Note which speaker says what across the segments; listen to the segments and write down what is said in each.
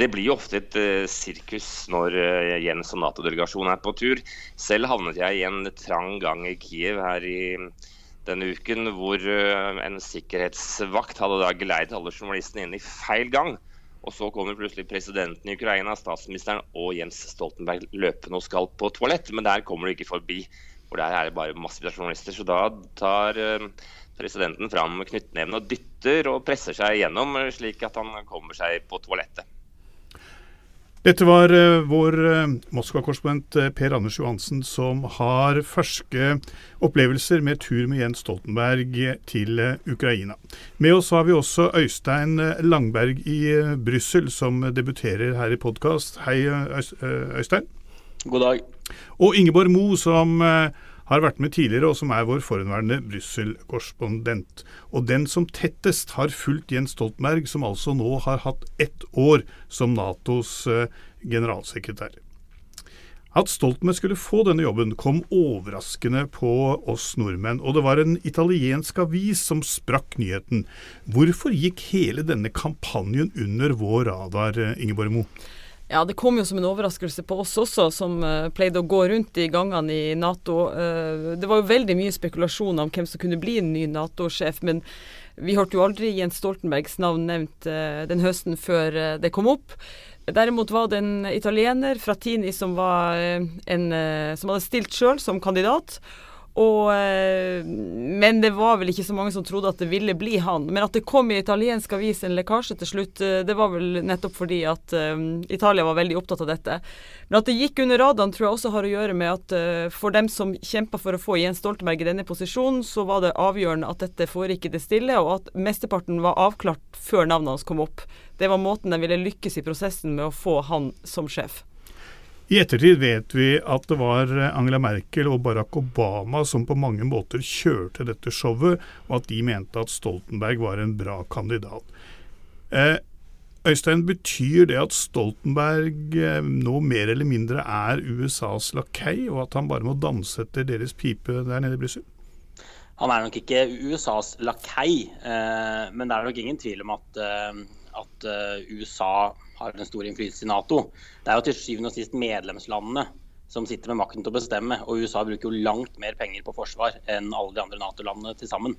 Speaker 1: Det blir jo ofte et uh, sirkus når uh, Jens og Nato-delegasjonen er på tur. Selv havnet jeg i en trang gang i Kiev her i denne uken, hvor uh, en sikkerhetsvakt hadde da geleidet alle journalistene inn i feil gang. Og så kommer plutselig presidenten i Ukraina, statsministeren og Jens Stoltenberg løpende og skal på toalett. Men der kommer de ikke forbi. For der er det bare massevis journalister. Så da tar presidenten fram knyttneven og dytter og presser seg gjennom, slik at han kommer seg på toalettet.
Speaker 2: Dette var uh, vår uh, Moskva-korrespondent uh, Per Anders Johansen som har ferske opplevelser med tur med Jens Stoltenberg til Ukraina. Med oss har vi også Øystein Langberg i Brussel, som debuterer her i podkast. Hei, Øystein.
Speaker 3: God dag.
Speaker 2: Og Ingeborg Mo, som har vært med tidligere, og som er vår forhenværende Brussel-korrespondent. Og den som tettest har fulgt Jens Stoltenberg, som altså nå har hatt ett år som Natos uh, generalsekretær. At Stoltenberg skulle få denne jobben, kom overraskende på oss nordmenn, og det var en italiensk avis som sprakk nyheten. Hvorfor gikk hele denne kampanjen under vår radar, eh, Ingeborg Moe?
Speaker 4: Ja, det kom jo som en overraskelse på oss også, som uh, pleide å gå rundt i gangene i Nato. Uh, det var jo veldig mye spekulasjoner om hvem som kunne bli en ny Nato-sjef, men vi hørte jo aldri Jens Stoltenbergs navn nevnt uh, den høsten før det kom opp. Derimot var det en italiener, Frattini, som, en, som hadde stilt sjøl som kandidat. Og, eh, men det var vel ikke så mange som trodde at det ville bli han. Men at det kom i italiensk avis en lekkasje til slutt, eh, det var vel nettopp fordi at um, Italia var veldig opptatt av dette. Men at det gikk under radaren, tror jeg også har å gjøre med at uh, for dem som kjempa for å få Jens Stoltenberg i denne posisjonen, så var det avgjørende at dette foregikk i det stille, og at mesteparten var avklart før navnet hans kom opp. Det var måten de ville lykkes i prosessen med å få han som sjef.
Speaker 2: I ettertid vet vi at det var Angela Merkel og Barack Obama som på mange måter kjørte dette showet, og at de mente at Stoltenberg var en bra kandidat. Eh, Øystein, betyr det at Stoltenberg eh, nå mer eller mindre er USAs lakei, og at han bare må danse etter deres pipe der nede i Brussel?
Speaker 3: Han er nok ikke USAs lakei, eh, men det er nok ingen tvil om at, eh, at eh, USA har en stor innflytelse i Nato. Det er jo til syvende og sist medlemslandene som sitter med makten til å bestemme. Og USA bruker jo langt mer penger på forsvar enn alle de andre Nato-landene til sammen.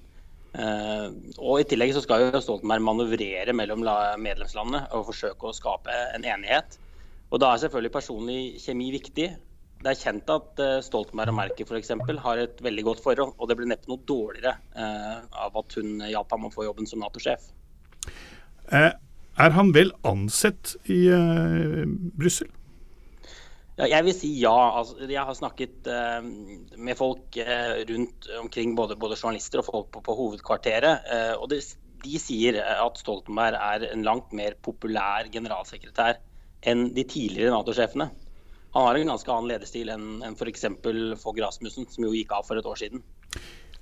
Speaker 3: Uh, og I tillegg så skal jo Stoltenberg manøvrere mellom medlemslandene og forsøke å skape en enighet. Og Da er selvfølgelig personlig kjemi viktig. Det er kjent at uh, Stoltenberg og Merkel for eksempel, har et veldig godt forhold. Og det blir neppe noe dårligere uh, av at hun hjalp ham å få jobben som Nato-sjef.
Speaker 2: Er han vel ansett i uh, Brussel?
Speaker 3: Ja, jeg vil si ja. Altså, jeg har snakket uh, med folk uh, rundt omkring, både, både, journalister og folk på, på hovedkvarteret. Og det, de sier at Stoltenberg er en langt mer populær generalsekretær enn de tidligere Nato-sjefene. Han har en ganske annen lederstil enn, enn f.eks. Fogh Rasmussen, som jo gikk av for et år siden.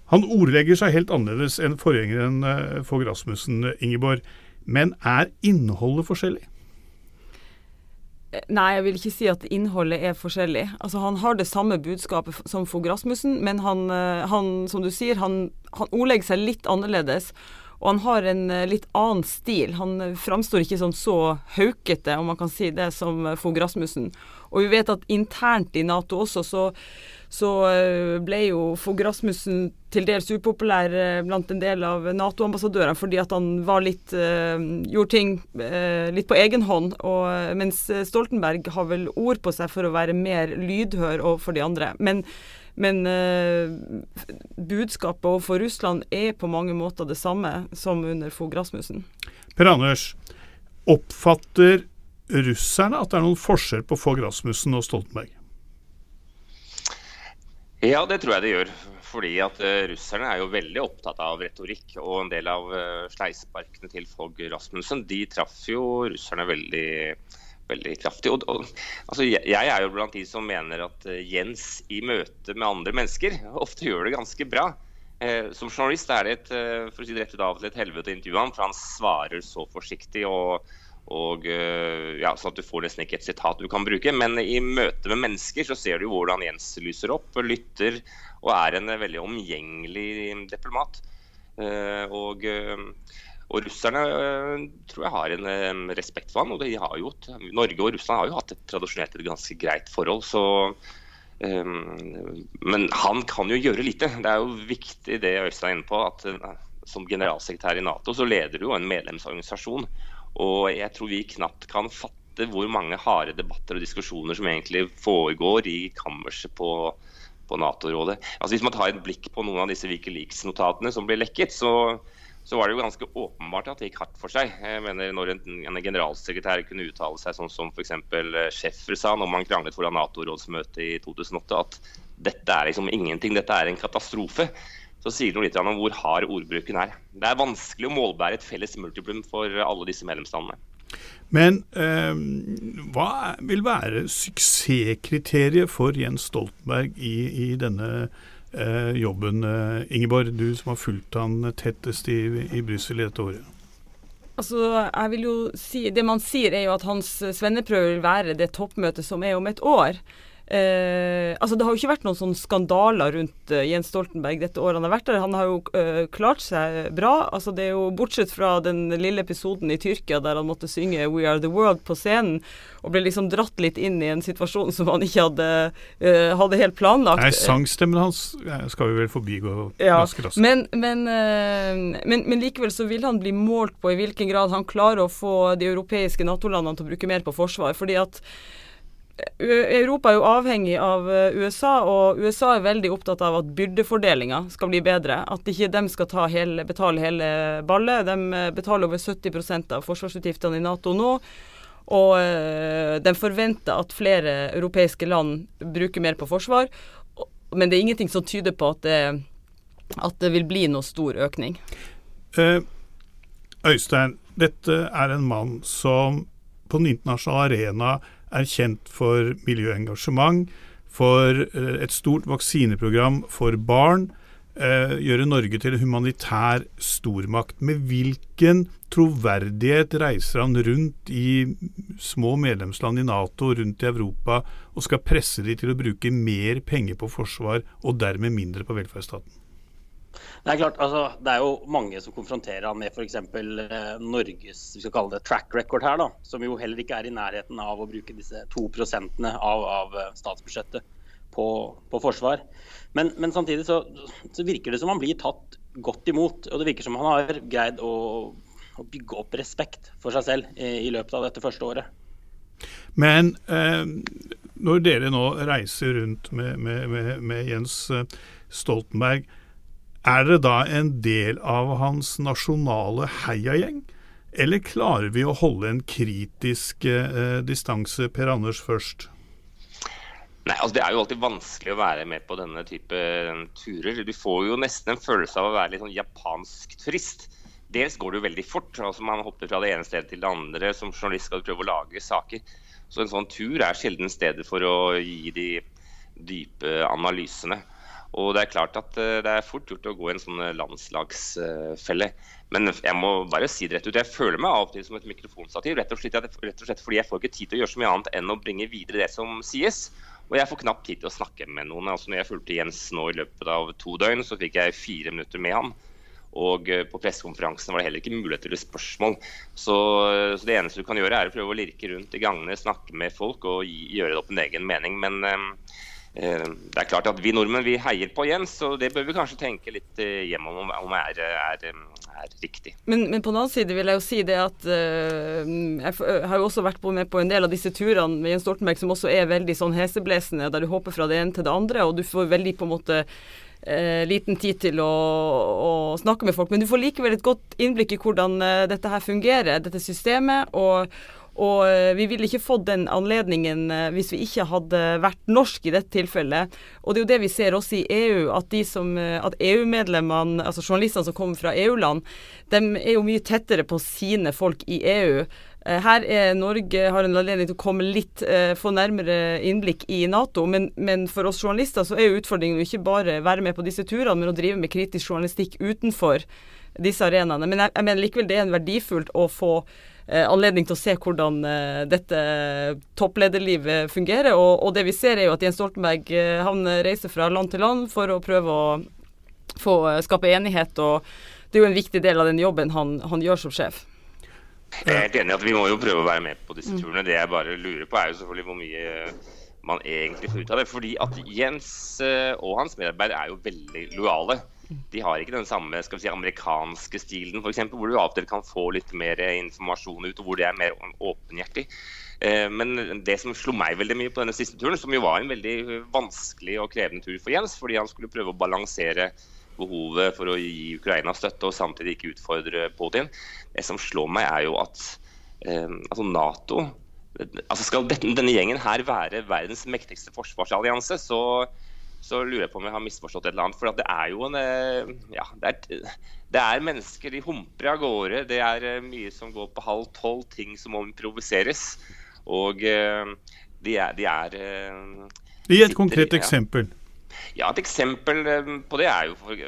Speaker 2: Han ordlegger seg helt annerledes enn forgjengeren Fogh Rasmussen, Ingeborg. Men er innholdet forskjellig?
Speaker 4: Nei, jeg vil ikke si at innholdet er forskjellig. Altså, Han har det samme budskapet som Fogh Rasmussen, men han, eh, han, som du sier, han, han ordlegger seg litt annerledes. Og han har en eh, litt annen stil. Han eh, framstår ikke som så haukete, om man kan si det, som Fogh Rasmussen. Og vi vet at internt i Nato også, så så eh, ble jo Fogh Rasmussen til dels upopulær eh, blant en del av Nato-ambassadørene fordi at han var litt uh, gjorde ting uh, litt på egen hånd. Og, mens Stoltenberg har vel ord på seg for å være mer lydhør overfor de andre. Men, men eh, budskapet overfor Russland er på mange måter det samme som under Fogh Rasmussen.
Speaker 2: Per Anders, oppfatter russerne at det er noen forskjell på Fogh Rasmussen og Stoltenberg?
Speaker 1: Ja, det tror jeg det gjør. Fordi at uh, Russerne er jo veldig opptatt av retorikk. Og en del av uh, sleisparkene til Fogh Rasmussen de traff jo russerne veldig, veldig kraftig. Og, og, altså, jeg, jeg, er jo blant de som mener at uh, Jens i møte med andre mennesker ofte gjør det ganske bra. som journalist er det et, for å si det rett ut av et helvete å intervjue ham, for han svarer så forsiktig. og og eh, ja, Sånn at du får nesten ikke et sitat du kan bruke. Men i møte med mennesker så ser du hvordan Jens lyser opp, og lytter og er en veldig omgjengelig diplomat. Eh, og, eh, Og russerne øh, tror jeg har en respekt for han, og de har jo, Norge og Russland har jo hatt et tradisjonelt et ganske greit forhold. så Men han kan jo gjøre lite. Det er jo viktig det Øystein er inne på. at Som generalsekretær i Nato så leder du jo en medlemsorganisasjon. Og jeg tror vi knapt kan fatte hvor mange harde debatter og diskusjoner som egentlig foregår i kammerset på, på Nato-rådet. Altså Hvis man tar et blikk på noen av disse Wikileaks-notatene som blir lekket, så så var det jo ganske åpenbart at det gikk hardt for seg. Jeg mener Når en, en generalsekretær kunne uttale seg sånn som f.eks. Schäffer sa når man kranglet foran Nato-rådsmøtet i 2008, at dette er liksom ingenting, dette er en katastrofe, så sier det litt om hvor hard ordbruken er. Det er vanskelig å målbære et felles multiplum for alle disse medlemslandene.
Speaker 2: Men eh, hva vil være suksesskriteriet for Jens Stoltenberg i, i denne eh, jobben. Eh, Ingeborg, du som har fulgt han tettest i, i Brussel i dette året.
Speaker 4: Altså, jeg vil jo si, Det man sier, er jo at hans svenneprøve vil være det toppmøtet som er om et år. Eh, altså Det har jo ikke vært noen sånn skandaler rundt uh, Jens Stoltenberg dette året han har vært der. Han har jo uh, klart seg bra. altså det er jo Bortsett fra den lille episoden i Tyrkia der han måtte synge 'We Are The World' på scenen, og ble liksom dratt litt inn i en situasjon som han ikke hadde, uh, hadde helt planlagt.
Speaker 2: Nei, Sangstemmen hans skal vi vel forbigå
Speaker 4: ja, ganske raskt. Men, men, men, men, likevel så vil han bli målt på i hvilken grad han klarer å få de europeiske Nato-landene til å bruke mer på forsvar. fordi at Europa er jo avhengig av eh, USA, og USA er veldig opptatt av at byrdefordelinga skal bli bedre. At ikke de skal hele, betale hele ballet. De eh, betaler over 70% av forsvarsutgiftene i Nato nå. Og øh, de forventer at flere europeiske land bruker mer på forsvar. Men det er ingenting som tyder på at det, at det vil bli noe stor økning.
Speaker 2: Øystein, dette er en mann som på den internasjonale arena er kjent for miljøengasjement, for eh, et stort vaksineprogram for barn. Eh, gjøre Norge til en humanitær stormakt. Med hvilken troverdighet reiser han rundt i små medlemsland i Nato, rundt i Europa, og skal presse de til å bruke mer penger på forsvar, og dermed mindre på velferdsstaten?
Speaker 3: Det er klart, altså, det er jo mange som konfronterer han med f.eks. Eh, Norges vi skal kalle det track record her, da, som jo heller ikke er i nærheten av å bruke disse to prosentene av, av eh, statsbudsjettet på, på forsvar. Men, men samtidig så, så, virker det som han blir tatt godt imot. Og det virker som han har greid å, å bygge opp respekt for seg selv i, i løpet av dette første året.
Speaker 2: Men eh, når dere nå reiser rundt med, med, med, med Jens eh, Stoltenberg, er dere da en del av hans nasjonale heiagjeng? Eller klarer vi å holde en kritisk eh, distanse, Per Anders først?
Speaker 1: Nei, altså Det er jo alltid vanskelig å være med på denne type turer. Du får jo nesten en følelse av å være litt sånn japansk turist. Dels går det jo veldig fort. altså Man hopper fra det ene stedet til det andre. Som journalist skal du prøve å lage saker. Så en sånn tur er sjelden stedet for å gi de dype analysene. Og det er klart at eh, det er fort gjort å gå i en sånn eh, landslagsfelle. Men jeg må bare si det rett ut. Jeg føler meg av og til som et mikrofonstativ. Rett og, slett, rett og slett fordi jeg får ikke tid til å gjøre så mye annet enn å bringe videre det som sies. Og jeg får knapt tid til å snakke med noen. Altså når jeg fulgte Jens nå i løpet av to døgn, så fikk jeg fire minutter med ham. Og eh, på pressekonferansen var det heller ikke mulighet til spørsmål. Så, så, det eneste du kan gjøre, er å prøve å lirke rundt i gangene, snakke med folk og gi, gjøre det opp en egen mening. Men det er klart at Vi nordmenn vi heier på Jens, og det bør vi kanskje tenke litt hjemme om om er, er, er riktig.
Speaker 4: Men, men, på den annen side vil jeg jo si det at uh, jeg har jo også vært med på en del av disse turene med Jens Stoltenberg som også er veldig sånn heseblesende, der du hopper fra det ene til det andre, og du får veldig på en måte uh, liten tid til å, å, snakke med folk. Men du får likevel et godt innblikk i hvordan uh, dette her fungerer, dette systemet. og og eh, vi ville ikke fått den anledningen eh, hvis vi ikke hadde vært norsk i dette tilfellet. Og det er jo det vi ser også i EU, at, eh, at EU-medlemmene, altså journalistene som kommer fra EU-land, de er jo mye tettere på sine folk i EU. Her er Norge har en anledning til å komme litt, få nærmere innblikk i Nato. Men, men, for oss journalister så er jo utfordringen ikke bare være med på disse turene, men å drive med kritisk journalistikk utenfor disse arenaene. Men jeg, jeg mener likevel det er en verdifullt å få anledning til å se hvordan eh, dette topplederlivet fungerer. Og, og, det vi ser er jo at Jens Stoltenberg eh, han reiser fra land til land for å prøve å få skape enighet og det er jo en viktig del av den jobben han, han gjør som sjef.
Speaker 1: Jeg er helt enig i at vi må jo prøve å være med på disse turene. Det jeg bare lurer på, er jo selvfølgelig hvor mye man egentlig får ut av det. Fordi at Jens eh, og hans medarbeidere er jo veldig lojale. De har ikke den samme skal vi si, amerikanske stilen, for eksempel, hvor du av og til kan få litt mer informasjon ut, og hvor det er mer åpenhjertig. Eh, men det som slo meg veldig mye på denne siste turen, som jo var en veldig vanskelig og krevende tur for Jens, fordi han skulle prøve å balansere behovet for å gi Ukraina støtte og samtidig ikke utfordre Putin. Det som slår meg, er jo at eh, altså Nato altså Skal denne, gjengen her være verdens mektigste forsvarsallianse, så, så, lurer jeg på om jeg har misforstått et eller annet. For det er jo en eh, ja, det er, det er, mennesker, de humper av gårde. Det er eh, mye som går på halv tolv, ting som må improviseres. Og eh, de er, de er
Speaker 2: Gi et konkret eksempel.
Speaker 1: Ja, Et eksempel på det er jo for,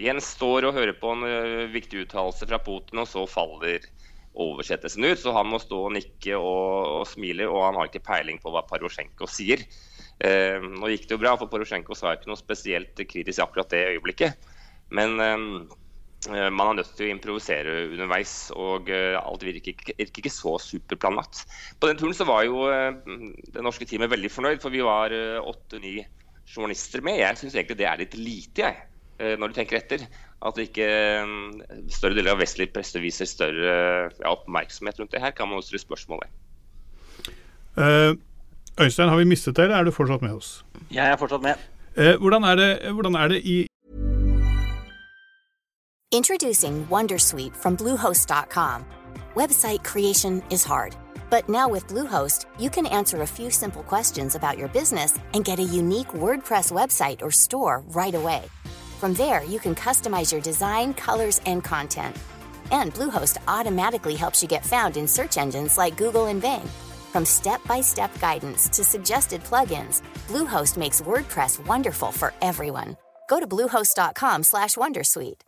Speaker 1: Jens står og hører på en viktig uttalelse fra Putin, og så faller oversettelsen ut. Så han må stå og nikke og, og smile, og han har ikke peiling på hva Parosjenko sier. Eh, nå gikk det jo bra, for Porosjenko sa ikke noe spesielt kritisk i akkurat det øyeblikket. Men eh, man er nødt til å improvisere underveis, og eh, alt virker ikke, ikke så superplanlagt. På den turen så var jo eh, det norske teamet veldig fornøyd, for vi var eh, åtte-ni journalister med. Jeg syns egentlig det er litt lite, jeg, eh, når du tenker etter. At ikke større deler av vestlig presse viser større ja, oppmerksomhet rundt det her, kan man også stille spørsmål ved.
Speaker 2: Uh, Øystein, har vi mistet deg, eller er du fortsatt med oss?
Speaker 3: Jeg er fortsatt med.
Speaker 2: Uh, hvordan, er det, hvordan er det i
Speaker 5: Introducing Wondersuite from Bluehost.com. Website creation is hard, but now with Bluehost, you can answer a few simple questions about your business and get a unique WordPress website or store right away. From there, you can customize your design, colors, and content. And Bluehost automatically helps you get found in search engines like Google and Bing. From step-by-step guidance to suggested plugins, Bluehost makes WordPress wonderful for everyone. Go to bluehost.com/wondersuite.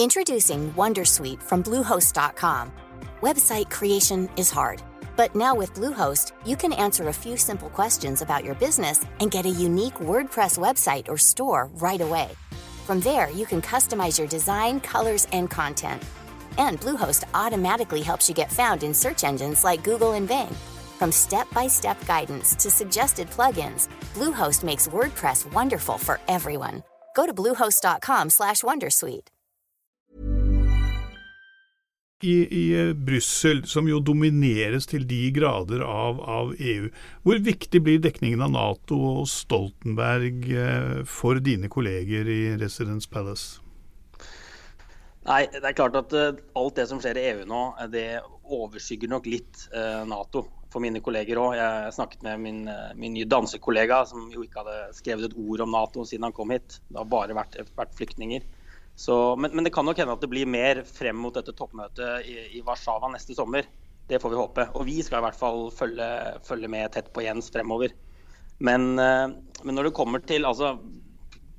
Speaker 5: Introducing Wondersuite from bluehost.com. Website creation is hard. But now with Bluehost, you can answer a few simple questions about your business and get a unique WordPress website or store right away. From there, you can customize your design, colors, and content. And Bluehost automatically helps you get found in search engines like Google and Bing. From step-by-step guidance to suggested plugins, Bluehost makes WordPress wonderful for everyone. Go to bluehost.com/wondersuite.
Speaker 2: i, i Brussel, som jo domineres til de grader av, av, EU. Hvor viktig blir dekningen av Nato og Stoltenberg eh, for dine kolleger i Residence Palace?
Speaker 3: Nei, det er klart at uh, alt det som skjer i EU nå, det overskygger nok litt uh, Nato for mine kolleger òg. Jeg snakket med min, uh, min nye dansekollega, som jo ikke hadde skrevet et ord om Nato siden han kom hit. Det har bare vært, vært flyktninger. Så, men, men, det kan nok hende at det blir mer frem mot dette toppmøtet i, i, Warszawa neste sommer. Det får vi håpe. Og vi skal i hvert fall følge, følge med tett på Jens fremover. Men, men når det kommer til altså,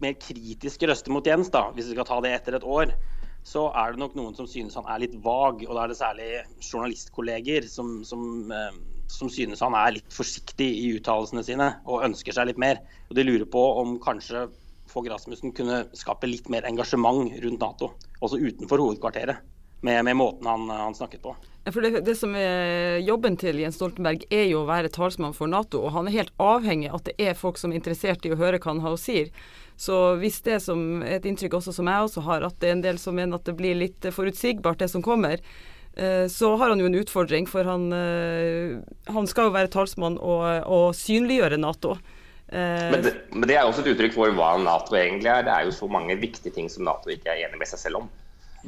Speaker 3: mer kritiske røster mot Jens, da, hvis vi skal ta det etter et år, så er det nok noen som synes han er litt vag. Og da er det særlig journalistkolleger som, som, uh, som synes han er litt forsiktig i uttalelsene sine og ønsker seg litt mer. Og de lurer på om kanskje Fogh Rasmussen kunne skape litt mer engasjement rundt Nato, også utenfor hovedkvarteret, med, med måten han, han, snakket på.
Speaker 4: For det, det, som er Jobben til Jens Stoltenberg er jo å være talsmann for Nato, og han er helt avhengig av at det er folk som er interessert i å høre hva han har å si. Så hvis det som et inntrykk også som jeg også har, at det er en del som mener at det blir litt forutsigbart det som kommer, eh, så har han jo en utfordring, for han, eh, han skal jo være talsmann og, og synliggjøre Nato.
Speaker 1: Men det, men det, er også et uttrykk for hva Nato egentlig er. Det er jo så mange viktige ting som Nato ikke er enig med seg selv om.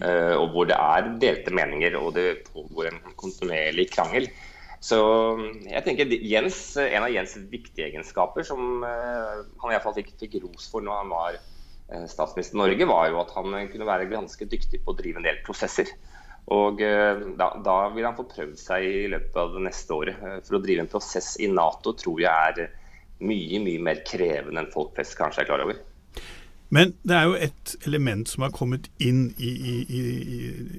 Speaker 1: Uh, og hvor det er delte meninger og det pågår en kontinuerlig krangel. Så jeg tenker Jens, En av Jens' viktige egenskaper, som uh, han iallfall fikk, fikk ros for når han var statsminister i Norge, var jo at han kunne være ganske dyktig på å drive en del prosesser. Og da, da, vil han få prøvd seg i løpet av det neste året. For å drive en prosess i Nato tror jeg er mye mye mer krevende enn folk flest kanskje er klar over.
Speaker 2: Men det er jo et element som har kommet inn i, i, i,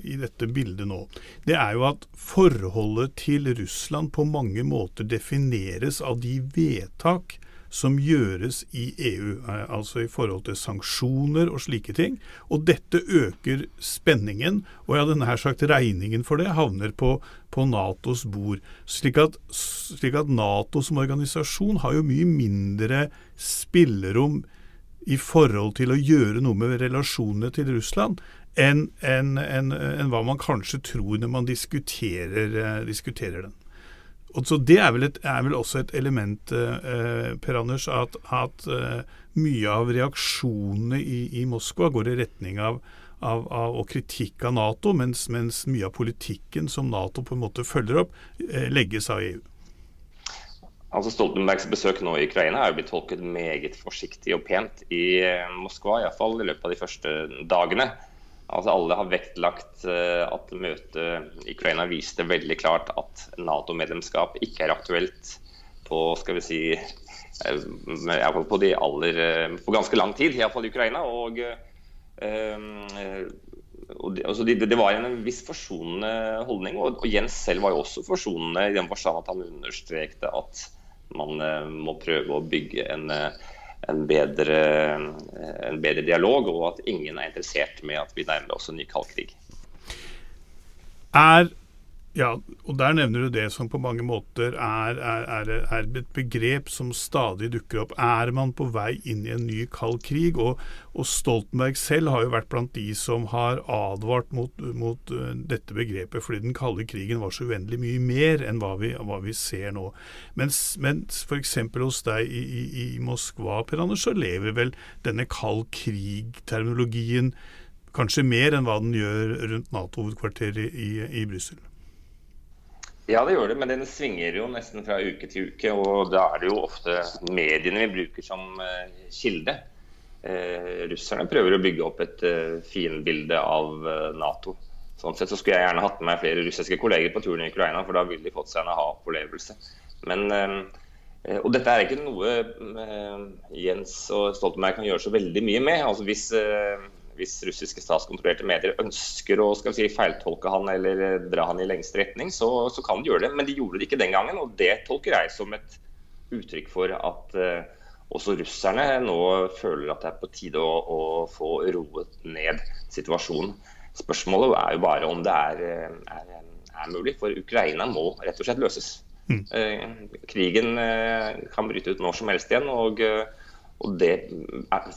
Speaker 2: i, dette bildet nå. Det er jo at forholdet til Russland på mange måter defineres av de vedtak som gjøres i EU, eh, altså i forhold til sanksjoner og slike ting. Og dette øker spenningen, og jeg hadde nær sagt regningen for det havner på, på Natos bord. Slik at, slik at Nato som organisasjon har jo mye mindre spillerom i forhold til å gjøre noe med relasjonene til Russland enn en, en, en hva man kanskje tror når man diskuterer, uh, diskuterer den. Og så Det er vel, et, er vel også et element, uh, Per Anders, at, at uh, mye av reaksjonene i, i, Moskva går i retning av, av, av og kritikk av Nato, mens, mens, mye av politikken som Nato på en måte følger opp, legges av EU.
Speaker 1: Altså Stoltenbergs besøk nå i Ukraina er jo blitt tolket meget forsiktig og pent i Moskva, iallfall i løpet av de første dagene. Altså Alle har vektlagt eh, at møtet i Ukraina viste veldig klart at Nato-medlemskap ikke er aktuelt på skal vi si, eh, på, de aller, eh, på ganske lang tid, iallfall i Ukraina. Og, det, altså det, det, var en viss forsonende holdning. Og, og, Jens selv var jo også forsonende i den forstand at han understrekte at man må prøve å bygge en en bedre, en bedre, dialog, og at ingen er interessert med at vi nærmer oss en ny kald krig.
Speaker 2: Er ja, og der nevner du det som på mange måter er, er, er, et begrep som stadig dukker opp. Er man på vei inn i en ny kald krig? Og, og Stoltenberg selv har jo vært blant de som har advart mot, mot uh, dette begrepet, fordi den kalde krigen var så uendelig mye mer enn hva vi, hva vi ser nå. Mens, mens f.eks. hos deg i, i, i Moskva, Per Anders, så lever vel denne kald krig-terminologien kanskje mer enn hva den gjør rundt Nato-hovedkvarteret i, i Brussel?
Speaker 1: Ja, det gjør det, men den svinger jo nesten fra uke til uke. Og da er det jo ofte mediene vi bruker som uh, kilde. Uh, russerne prøver å bygge opp et uh, fiendebilde av uh, Nato. Sånn sett så skulle jeg gjerne hatt med meg flere russiske kolleger på turen i Ukraina, for da ville de fått seg en aha-opplevelse. Men og dette er ikke noe Jens og Stoltenberg kan gjøre så veldig mye med. Altså Hvis hvis russiske statskontrollerte medier ønsker å skal vi si, feiltolke han eller eh, dra han i lengste retning, så, så, kan de gjøre det. Men de gjorde det ikke den gangen, og det tolker jeg som et uttrykk for at uh, også russerne nå føler at det er på tide å, å, få roet ned situasjonen. Spørsmålet er jo bare om det er, eh, er, er mulig, for Ukraina må rett og slett løses. Mm. Uh, krigen uh, kan bryte ut når som helst igjen. og og det,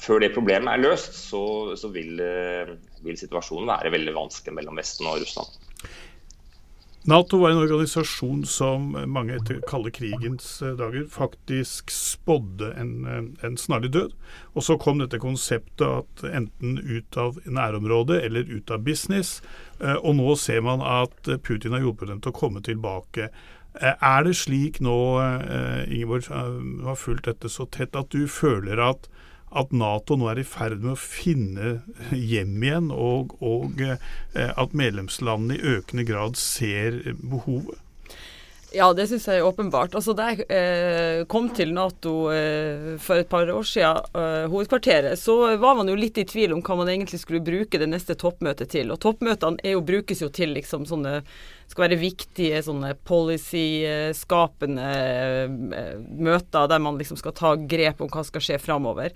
Speaker 1: Før det problemet er løst, så, så vil, eh, vil, situasjonen være veldig vanskelig mellom Vesten og Russland.
Speaker 2: Nato var en organisasjon som mange etter kalde krigens eh, dager faktisk spådde en, eh, en, snarlig død. Og så kom dette konseptet at enten ut av nærområdet eller ut av business. Og nå ser man at Putin har hjulpet dem til å komme tilbake. Eh, er det slik nå, eh, Ingeborg, du har fulgt dette så tett, at du føler at, at Nato nå er i ferd med å finne hjem igjen, og, og eh, at medlemslandene i økende grad ser behovet?
Speaker 4: Ja, det syns jeg er åpenbart. Altså, Da jeg eh, kom til Nato eh, for et par år siden, eh, hovedkvarteret, så var man jo litt i tvil om hva man egentlig skulle bruke det neste toppmøtet til. Og toppmøtene jo, brukes jo til liksom sånne skal være viktige sånne policy-skapende eh, møter der man liksom skal ta grep om hva skal skje framover.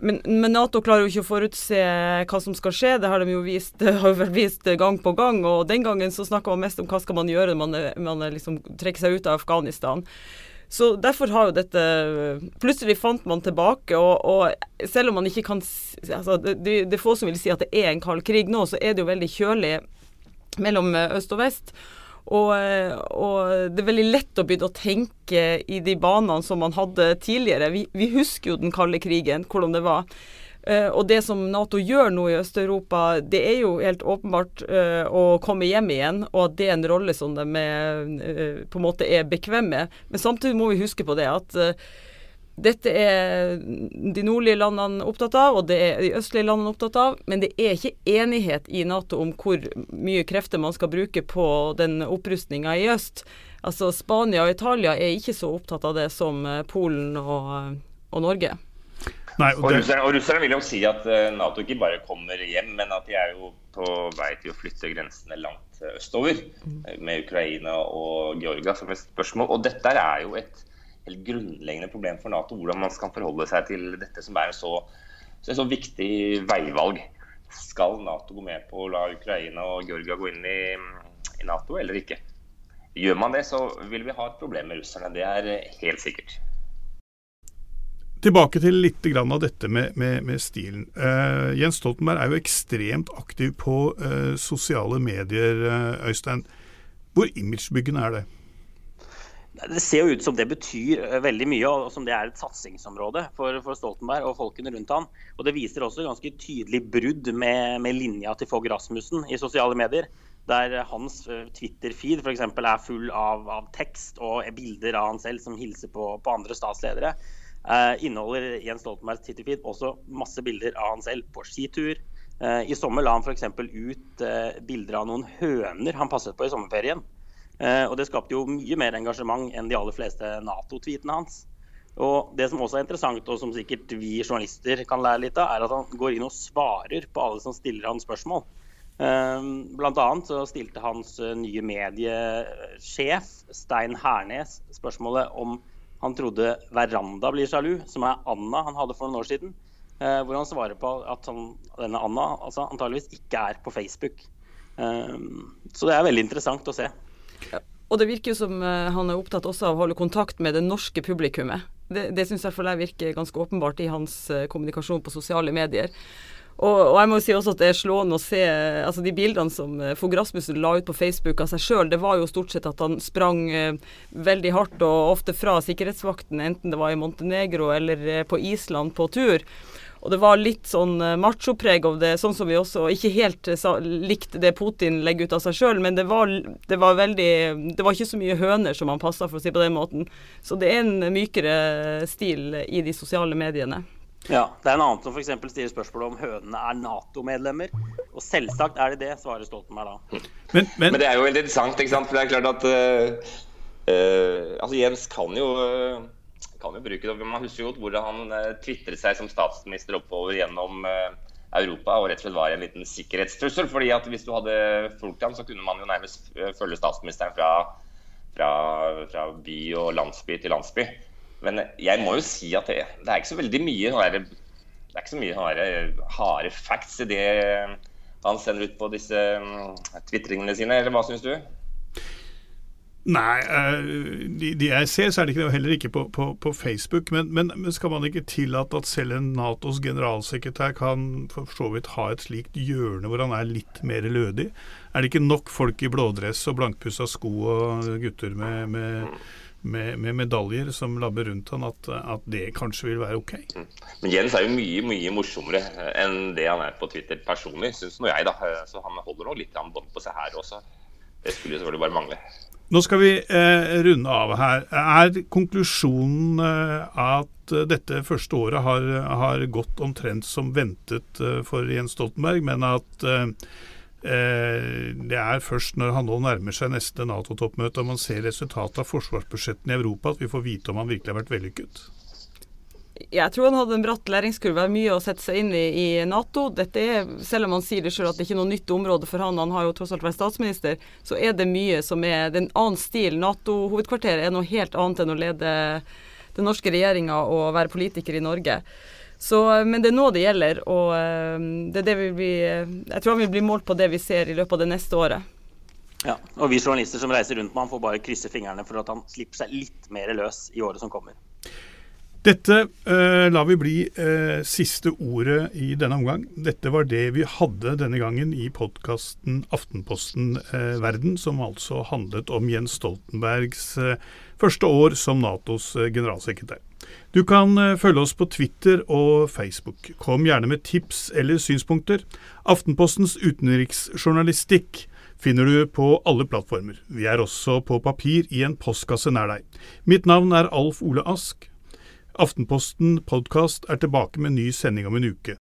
Speaker 4: Men, men, Nato klarer jo ikke å forutse hva som skal skje. Det har de jo vist, vært vist gang på gang. Og den gangen så snakka man mest om hva skal man gjøre når man, man liksom trekker seg ut av Afghanistan. Så derfor har jo dette Plutselig fant man tilbake, og, og selv om man ikke kan altså det, det, er få som vil si at det er en kald krig nå, så er det jo veldig kjølig mellom øst og vest. Og, og, det er veldig lett å begynne å tenke i de banene som man hadde tidligere. Vi, vi husker jo den kalde krigen, hvordan det var. Uh, og det som Nato gjør nå i Øst-Europa, det er jo helt åpenbart uh, å komme hjem igjen, og at det er en rolle som de er, uh, på en måte er bekvem med. Men samtidig må vi huske på det at dette er de nordlige landene opptatt av, og det er de østlige landene opptatt av. Men det er ikke enighet i Nato om hvor mye krefter man skal bruke på den opprustninga i øst. Altså Spania og Italia er ikke så opptatt av det som eh, Polen og, og Norge.
Speaker 1: Nei, og, det... og, russerne, vil jo si at eh, Nato ikke bare kommer hjem, men at de er jo på vei til å flytte grensene langt østover. Mm. Med Ukraina og Georgia som et spørsmål. Og dette er jo et helt grunnleggende problem for Nato. Hvordan man skal forholde seg til dette som er så, så, så viktig veivalg. Skal Nato gå med på å la Ukraina og Georgia gå inn i, i Nato, eller ikke? Gjør man det, så vil vi ha et problem med russerne. Det er helt sikkert.
Speaker 2: Tilbake til litt av dette med, med, med stilen. Uh, Jens Stoltenberg er jo ekstremt aktiv på uh, sosiale medier, uh, Øystein. Hvor imagebyggende er det?
Speaker 3: Det ser jo ut som det betyr veldig mye, og som det er et satsingsområde for, for Stoltenberg og folkene rundt han. Og Det viser også ganske tydelig brudd med, med linja til Fogh Rasmussen i sosiale medier. Der hans Twitter-feed f.eks. er full av, av, tekst og bilder av han selv som hilser på, på andre statsledere. Eh, inneholder Jens Stoltenbergs Twitter-feed også masse bilder av han selv på skitur. Eh, I sommer la han f.eks. ut eh, bilder av noen høner han passet på i sommerferien. Og Det skapte jo mye mer engasjement enn de aller fleste Nato-tweetene hans. Og Det som også er interessant, og som sikkert vi journalister kan lære litt av, er at han går inn og svarer på alle som stiller han spørsmål. Blant annet så stilte hans nye mediesjef Stein Hernes spørsmålet om han trodde Veranda blir sjalu, som er Anna han hadde for noen år siden. Eh, hvor han svarer på at han, denne Anna altså, antageligvis ikke er på Facebook. Eh, så det er veldig interessant å se.
Speaker 4: Og det virker jo som uh, han er opptatt også av å holde kontakt med det norske publikummet. Det, det syns jeg virker ganske åpenbart i hans uh, kommunikasjon på sosiale medier. Og, og, jeg må jo si også at det er slående å se altså de bildene som eh, Fogh Rasmussen la ut på Facebook av seg sjøl. Det var jo stort sett at han sprang eh, veldig hardt og ofte fra sikkerhetsvakten, enten det var i Montenegro eller eh, på Island på tur. Og det var litt sånn eh, machopreg av det, sånn som vi også ikke helt eh, sa, likte det Putin legger ut av seg sjøl, men det var, det var, veldig Det var ikke så mye høner som han passa, for å si på den måten. Så det er en mykere stil i de sosiale mediene.
Speaker 3: Ja, Det er en annen som f.eks. stiller spørsmål om hønene er Nato-medlemmer. Og selvsagt er de det, svarer Stoltenberg da.
Speaker 1: Men, men, men, det er jo veldig interessant, ikke sant? for det er klart at uh, uh, altså Jens kan jo, uh, kan jo bruke det. Man husker jo hvordan han uh, tvitret seg som statsminister oppover gjennom Europa og rett og slett var en liten sikkerhetstrussel. fordi at Hvis du hadde fulgt ham, så kunne man jo nærmest følge statsministeren fra, fra, fra by og landsby til landsby. Men jeg må jo si at det, det er ikke så veldig mye sånn det er ikke så mye harde facts i det han sender ut på disse mm, tvitringene sine, eller hva syns du?
Speaker 2: Nei, eh, de, de, jeg ser, så er det ikke det, heller ikke på, på, på Facebook. Men, men, men, skal man ikke tillate at selv en Natos generalsekretær kan for så vidt ha et slikt hjørne hvor han er litt mer lødig? Er det ikke nok folk i blådress og blankpussa sko og gutter med, med med, med, medaljer som labber rundt han, at, at, det kanskje vil være OK. Mm.
Speaker 1: Men Jens er jo mye mye morsommere enn det han er på Twitter personlig, syns nå jeg. da. Så han holder nå litt bånd på seg her også. Det skulle jo selvfølgelig bare mangle.
Speaker 2: Nå skal vi eh, runde av her. Er konklusjonen eh, at dette første året har, har, gått omtrent som ventet eh, for Jens Stoltenberg, men at eh, Eh, det er først når han nå nærmer seg neste Nato-toppmøte og man ser resultatet av forsvarsbudsjettene i Europa, at vi får vite om han virkelig har vært vellykket.
Speaker 4: Jeg tror han hadde en bratt læringskurve, mye å sette seg inn i i Nato. Dette er, Selv om han sier det sjøl at det ikke er noe nytt område for han, han har jo tross alt vært statsminister, så er det mye som er det er en annen stil. Nato-hovedkvarteret er noe helt annet enn å lede den norske regjeringa og være politiker i Norge. Så, men det er nå det gjelder, og eh, det er det vi blir, jeg tror han vil bli målt på det vi ser i løpet av det neste året.
Speaker 3: Ja, og vi journalister som reiser rundt med han får bare krysse fingrene for at han slipper seg litt mer løs i året som kommer.
Speaker 2: Dette eh, lar vi bli eh, siste ordet i denne omgang. Dette var det vi hadde denne gangen i podkasten Aftenposten eh, Verden, som altså handlet om Jens Stoltenbergs eh, første år som Natos eh, generalsekretær. Du kan eh, følge oss på Twitter og Facebook. Kom gjerne med tips eller synspunkter. Aftenpostens utenriksjournalistikk finner du på alle plattformer. Vi er også på papir i en postkasse nær deg. Mitt navn er Alf Ole Ask. Aftenposten podkast er tilbake med ny sending om en uke.